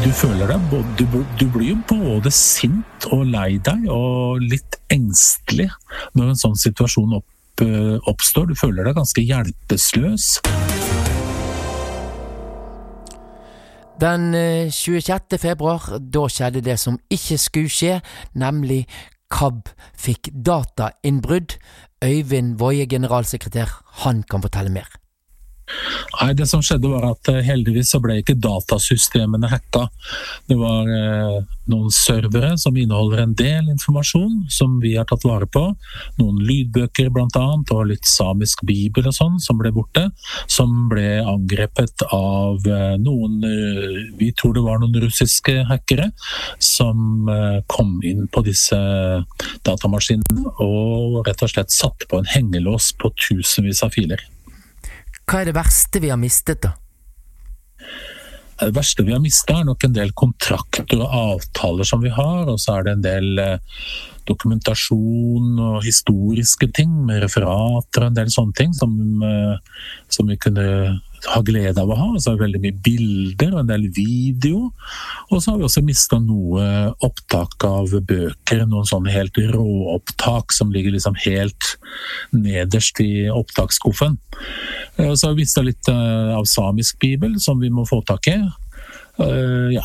du føler deg du, du blir jo både sint og lei deg og litt engstelig når en sånn situasjon opp, oppstår. Du føler deg ganske hjelpeløs. Den 26. februar, da skjedde det som ikke skulle skje, nemlig KAB fikk datainnbrudd. Øyvind Woie, generalsekretær, han kan fortelle mer. Nei, Det som skjedde var at eh, heldigvis så ble ikke datasystemene hacka. Det var eh, noen servere som inneholder en del informasjon som vi har tatt vare på. Noen lydbøker annet, og litt samisk bibel og sånn som ble borte. Som ble angrepet av eh, noen eh, Vi tror det var noen russiske hackere som eh, kom inn på disse datamaskinene og rett og slett satte på en hengelås på tusenvis av filer. Hva er det verste vi har mistet, da? Det verste vi har mista, er nok en del kontrakter og avtaler som vi har, og så er det en del eh, dokumentasjon og historiske ting med referater og en del sånne ting som, eh, som vi kunne ha glede av å ha. Så har vi veldig mye bilder og en del video. Og så har vi også mista noe opptak av bøker, noen sånne helt råopptak som ligger liksom helt nederst i opptaksskuffen. Og så har vi mista litt eh, av samisk bibel, som vi må få tak i. Uh, ja.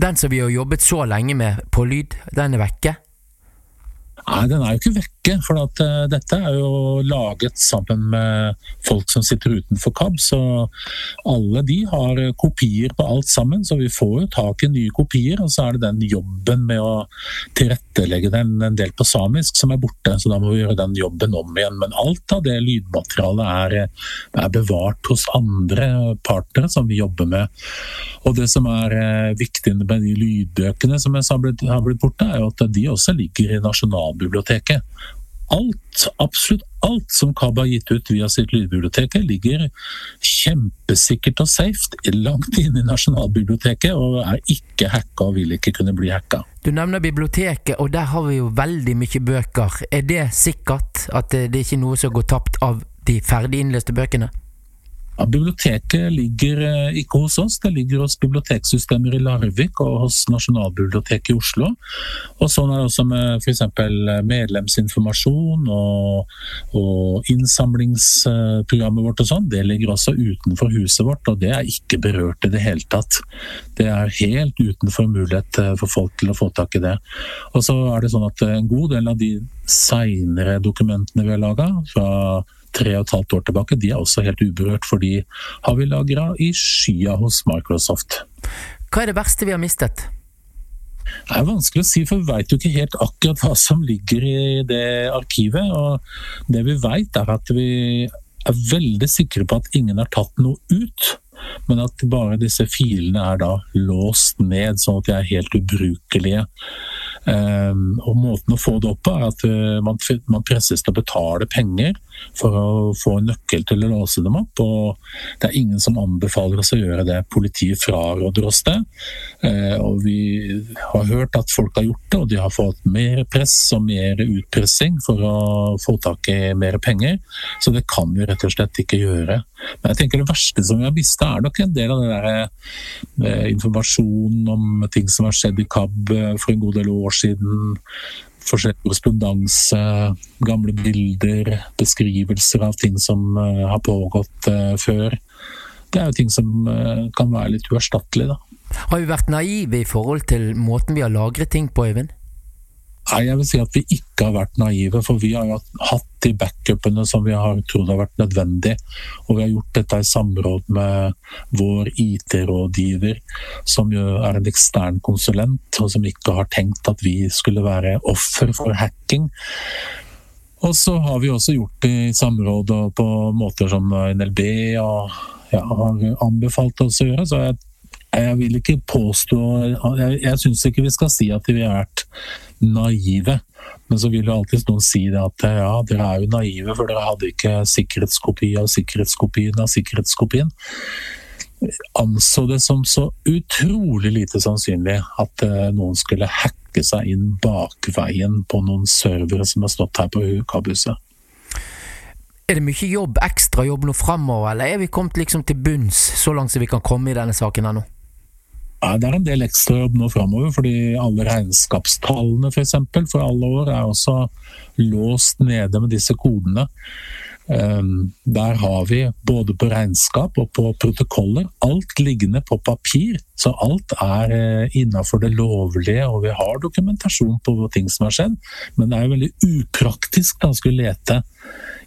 Den som vi har jobbet så lenge med på lyd, den er vekke? Nei, den er jo ikke vekke. For at, uh, dette er jo laget sammen med folk som sitter utenfor KAB. Så alle de har kopier på alt sammen. Så vi får jo tak i nye kopier. Og så er det den jobben med å tilrettelegge den en del på samisk som er borte. Så da må vi gjøre den jobben om igjen. Men alt av det lydmaterialet er, er bevart hos andre partnere som vi jobber med. Og det som er viktig med de lydbøkene som jeg sa har blitt borte, er jo at de også ligger i nasjonal Nasjonalbiblioteket. Alt, absolutt alt som KAB har gitt ut via sitt lydbibliotek, ligger kjempesikkert og safe langt inne i Nasjonalbiblioteket og er ikke hacka og vil ikke kunne bli hacka. Du nevner biblioteket, og der har vi jo veldig mye bøker. Er det sikkert at det ikke er noe som går tapt av de ferdig innløste bøkene? Ja, biblioteket ligger eh, ikke hos oss, det ligger hos biblioteksystemer i Larvik og hos Nasjonalbiblioteket i Oslo. Og sånn er det også med f.eks. Eh, medlemsinformasjon og, og innsamlingsprogrammet vårt og sånn. Det ligger også utenfor huset vårt, og det er ikke berørt i det hele tatt. Det er helt utenfor mulighet eh, for folk til å få tak i det. Og så er det sånn at en god del av de seinere dokumentene vi har laga, fra tre og et halvt år tilbake, de er også helt uberørt, for de har vi lagra i skya hos Microsoft. Hva er det verste vi har mistet? Det er vanskelig å si, for vi veit jo ikke helt akkurat hva som ligger i det arkivet. og Det vi veit, er at vi er veldig sikre på at ingen har tatt noe ut. Men at bare disse filene er da låst ned, sånn at de er helt ubrukelige. Um, og Måten å få det opp på er at uh, man, man, presses til å betale penger for å få en nøkkel til å låse dem opp. og Det er ingen som anbefaler oss å gjøre det. Politiet fraråder oss det. Uh, og Vi har hørt at folk har gjort det, og de har fått mer press og mer utpressing for å få tak i mer penger. Så det kan vi rett og slett ikke gjøre. Men jeg tenker det verste som vi har mista, er nok en del av det uh, informasjonen om ting som har skjedd i KAB for en god del år siden. Forskjellig korrespondanse, gamle bilder, beskrivelser av ting som uh, har pågått uh, før. Det er jo ting som uh, kan være litt uerstattelig, da. Har vi vært naive i forhold til måten vi har lagret ting på, Øyvind? Nei, jeg vil si at vi ikke har vært naive, for vi har jo hatt de backupene som vi har trodd har vært nødvendig. Og vi har gjort dette i samråd med vår IT-rådgiver, som jo er en ekstern konsulent, og som ikke har tenkt at vi skulle være offer for hacking. Og så har vi også gjort det i samråd og på måter som NLB og ja, har anbefalt oss å gjøre. Så jeg jeg vil ikke påstå Jeg, jeg syns ikke vi skal si at vi har vært naive. Men så vil jo alltid noen si det at ja, dere er jo naive, for dere hadde ikke sikkerhetskopi av sikkerhetskopien av sikkerhetskopien. Anså det som så utrolig lite sannsynlig at uh, noen skulle hacke seg inn bakveien på noen servere som har stått her på Kabhuset. Er det mye jobb, ekstra jobb nå framover, eller er vi kommet liksom til bunns så langt som vi kan komme i denne saken her nå? Det er en del ekstrajobb nå framover, fordi alle regnskapstallene for, eksempel, for alle år er også låst nede med disse kodene. Ehm, der har vi både på regnskap og på protokoller alt liggende på papir. Så alt er eh, innafor det lovlige, og vi har dokumentasjon på ting som har skjedd. Men det er jo veldig upraktisk å skulle lete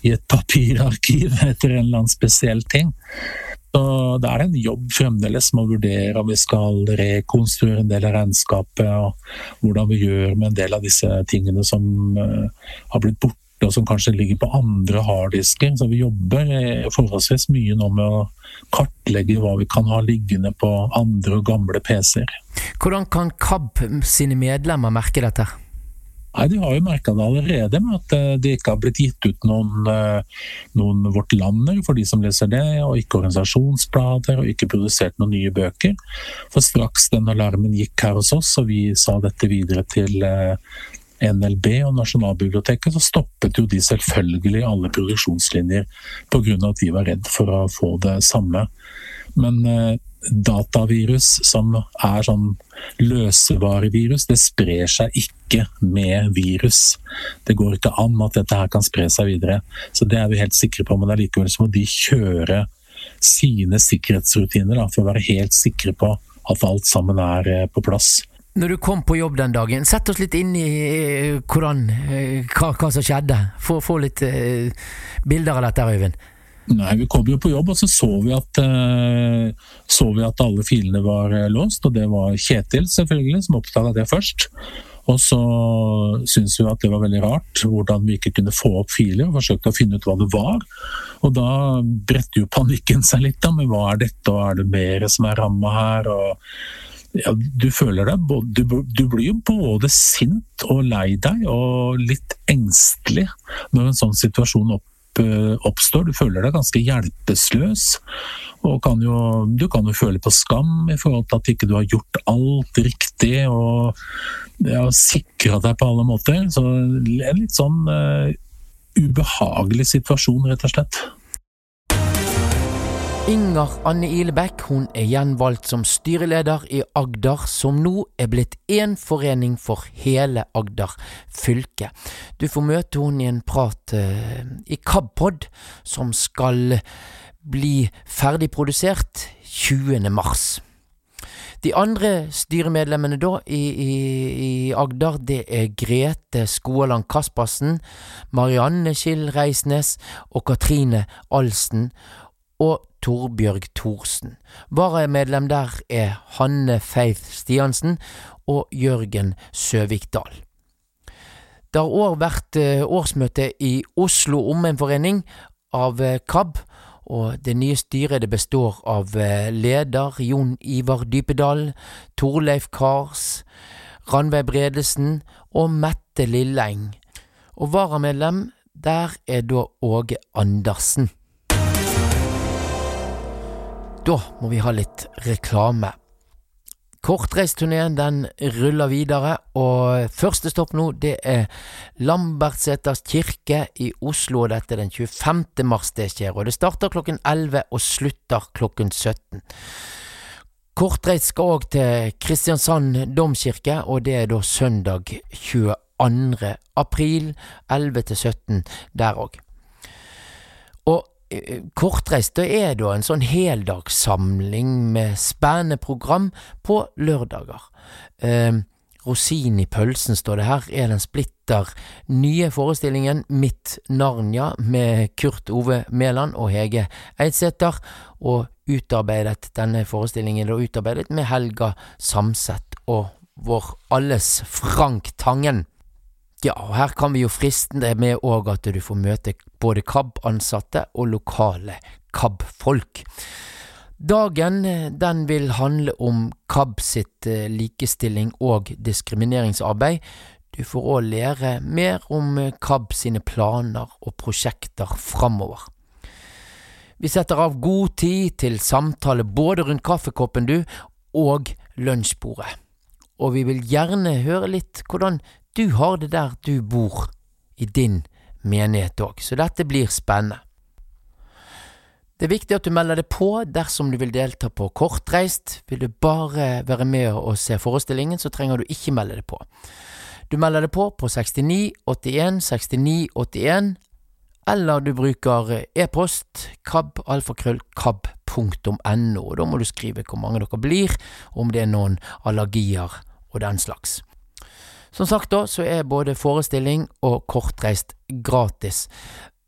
i et papirarkiv etter en eller annen spesiell ting. Så det er en jobb fremdeles med å vurdere om vi skal rekonstruere en del av regnskapet, og hvordan vi gjør med en del av disse tingene som uh, har blitt borte, og som kanskje ligger på andre harddisker. Så vi jobber eh, forholdsvis mye nå med å kartlegge hva vi kan ha liggende på andre og gamle PC-er. Hvordan kan KAB sine medlemmer merke dette? Nei, De har jo merka det allerede med at eh, det ikke har blitt gitt ut noen, eh, noen Vårt Lander for de som leser det, og ikke organisasjonsblader, og ikke produsert noen nye bøker. For straks den alarmen gikk her hos oss, og vi sa dette videre til eh, NLB og Nasjonalbiblioteket, så stoppet jo de selvfølgelig alle produksjonslinjer pga. at de var redd for å få det samme. Men datavirus som er sånn løsevarevirus, det sprer seg ikke med virus. Det går ikke an at dette her kan spre seg videre. Så det er vi helt sikre på, men allikevel så må de kjøre sine sikkerhetsrutiner da, for å være helt sikre på at alt sammen er eh, på plass. Når du kom på jobb den dagen, sett oss litt inn i eh, hvordan, eh, hva, hva som skjedde. Få, få litt uh, bilder av dette, Øyvind. Nei, Vi kom jo på jobb, og så så vi, at, uh, så vi at alle filene var uh, låst. Og det var Kjetil selvfølgelig som oppdaga det først. Og så syntes vi at det var veldig rart hvordan vi ikke kunne få opp filer, og forsøkte å finne ut hva det var. Og da bredte jo panikken seg litt, da, med hva er dette, og er det mer som er ramma her? og ja, du føler deg du, du, blir jo både sint og lei deg, og litt engstelig når en sånn situasjon opp Eh, oppstår. Du føler deg ganske hjelpeløs. Og kan jo, du kan jo føle på skam i forhold til at ikke du har gjort alt riktig og ja, sikra deg på alle måter. Så en litt sånn uh, ubehagelig situasjon, rett og slett. Inger Anne Ilebekk hun er gjenvalgt som styreleder i Agder, som nå er blitt én forening for hele Agder fylke. Du får møte hun i en prat uh, i KABpod, som skal bli ferdigprodusert 20. mars. De andre styremedlemmene da i, i, i, Agder, det er Grete Skoaland Kaspersen, Marianne Skill Reisnes og Katrine Alsten. Og Torbjørg Thorsen. Varamedlem der er Hanne Faith Stiansen og Jørgen Søvikdal. Det har òg vært eh, årsmøte i Oslo Omegnsforening av eh, KAB, og det nye styret det består av eh, leder Jon Ivar Dypedal, Torleif Kars, Ranveig Bredesen og Mette Lilleng. Og varamedlem der er da Åge Andersen. Da må vi ha litt reklame. Kortreisturneen den ruller videre, og første stopp nå det er Lambertseters kirke i Oslo. og Dette er den 25. mars det skjer, og det starter klokken 11 og slutter klokken 17. Kortreist skal òg til Kristiansand domkirke, og det er da søndag 22. april 11 til 17 der òg. Kortreist det er da en sånn heldagssamling med spennende program på lørdager. Eh, Rosin i pølsen, står det her, er den splitter nye forestillingen Mitt Narnia med Kurt Ove Mæland og Hege Eidsæter, og utarbeidet denne forestillingen er utarbeidet med Helga Samset og vår alles Frank Tangen. Ja, og her kan vi jo friste det med òg at du får møte både KAB-ansatte og lokale KAB-folk. Dagen den vil handle om KAB sitt eh, likestilling og diskrimineringsarbeid. Du får òg lære mer om KAB sine planer og prosjekter framover. Vi setter av god tid til samtale både rundt kaffekoppen du, og lunsjbordet. Og vi vil gjerne høre litt hvordan du har det der du bor, i din menighet òg, så dette blir spennende. Det er viktig at du melder deg på dersom du vil delta på Kortreist. Vil du bare være med og se forestillingen, så trenger du ikke melde deg på. Du melder deg på på 69 81 69 81, eller du bruker e-post kabalfakrøllkab.no. Da må du skrive hvor mange dere blir, og om det er noen allergier og den slags. Som sagt da, så er både forestilling og kortreist gratis.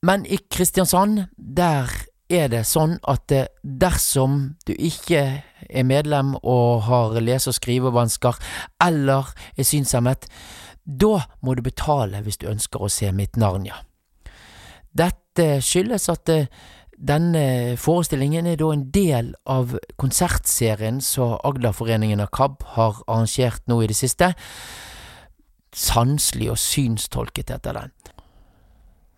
Men i Kristiansand, der er det sånn at dersom du ikke er medlem og har lese- og skrivevansker, eller er synshemmet, da må du betale hvis du ønsker å se mitt Narnia. Dette skyldes at denne forestillingen er da en del av konsertserien som Agderforeningen av KAB har arrangert nå i det siste. Sanselig og synstolket etter den.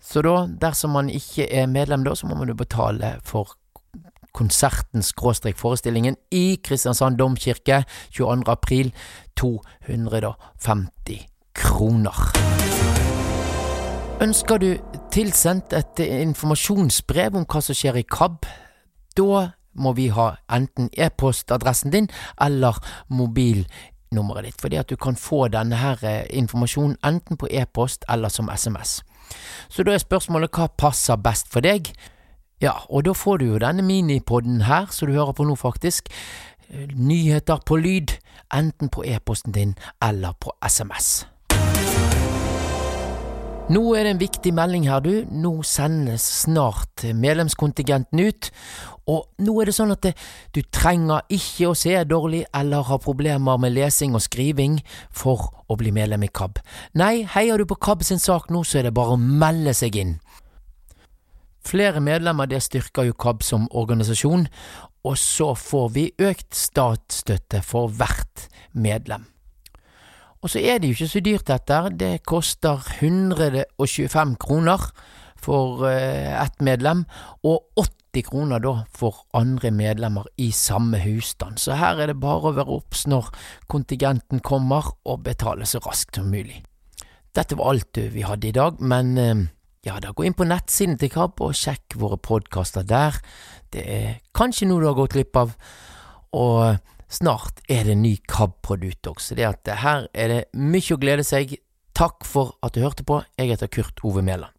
Så da, dersom man ikke er medlem da, så må man jo betale for konserten skråstrek forestillingen i Kristiansand domkirke 22. april 250 kroner. Ønsker du tilsendt et informasjonsbrev om hva som skjer i KAB? Da må vi ha enten e-postadressen din eller mobilnummeret ditt, fordi at du kan få denne her informasjonen enten på e-post eller som SMS. Så da er spørsmålet hva passer best for deg? Ja, og da får du jo denne minipodden her, som du hører på nå, faktisk. Nyheter på lyd, enten på e-posten din eller på SMS. Nå er det en viktig melding her, du. Nå sendes snart medlemskontingenten ut. Og nå er det sånn at det, du trenger ikke å se dårlig eller ha problemer med lesing og skriving for å bli medlem i KAB. Nei, heier du på KAB sin sak nå, så er det bare å melde seg inn. Flere medlemmer det styrker jo KAB som organisasjon, og så får vi økt statsstøtte for hvert medlem. Og så er det jo ikke så dyrt dette, det koster 125 kroner for uh, ett medlem, og 80 kroner da for andre medlemmer i samme husstand. Så her er det bare å være obs når kontingenten kommer, og betale så raskt som mulig. Dette var alt vi hadde i dag, men uh, ja da, gå inn på nettsiden til KAB og sjekk våre podkaster der. Det er kanskje noe du har gått glipp av. og Snart er det ny KAB-produkt også, det at her er det mye å glede seg. Takk for at du hørte på. Jeg heter Kurt Ove Mæland.